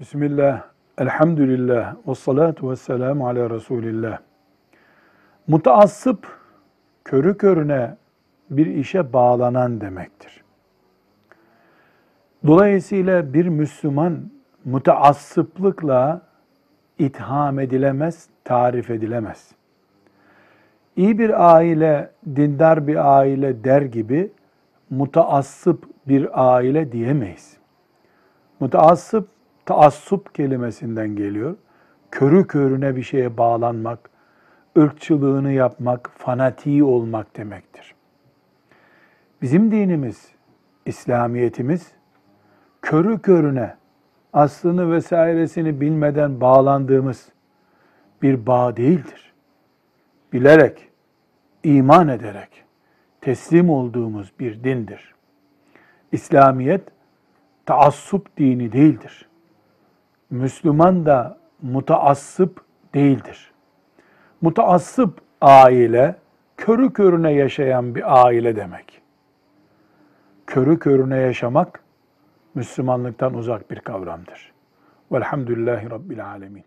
Bismillah, elhamdülillah, ve salatu ve selamu ala Resulillah. Mutaassıp, körü körüne bir işe bağlanan demektir. Dolayısıyla bir Müslüman mutaassıplıkla itham edilemez, tarif edilemez. İyi bir aile, dindar bir aile der gibi mutaassıp bir aile diyemeyiz. Mutaassıp, taassup kelimesinden geliyor. Körü körüne bir şeye bağlanmak, ırkçılığını yapmak, fanatiği olmak demektir. Bizim dinimiz, İslamiyetimiz körü körüne aslını vesairesini bilmeden bağlandığımız bir bağ değildir. Bilerek, iman ederek teslim olduğumuz bir dindir. İslamiyet taassup dini değildir. Müslüman da mutaassıp değildir. Mutaassıp aile, körü körüne yaşayan bir aile demek. Körü körüne yaşamak, Müslümanlıktan uzak bir kavramdır. Velhamdülillahi Rabbil Alemin.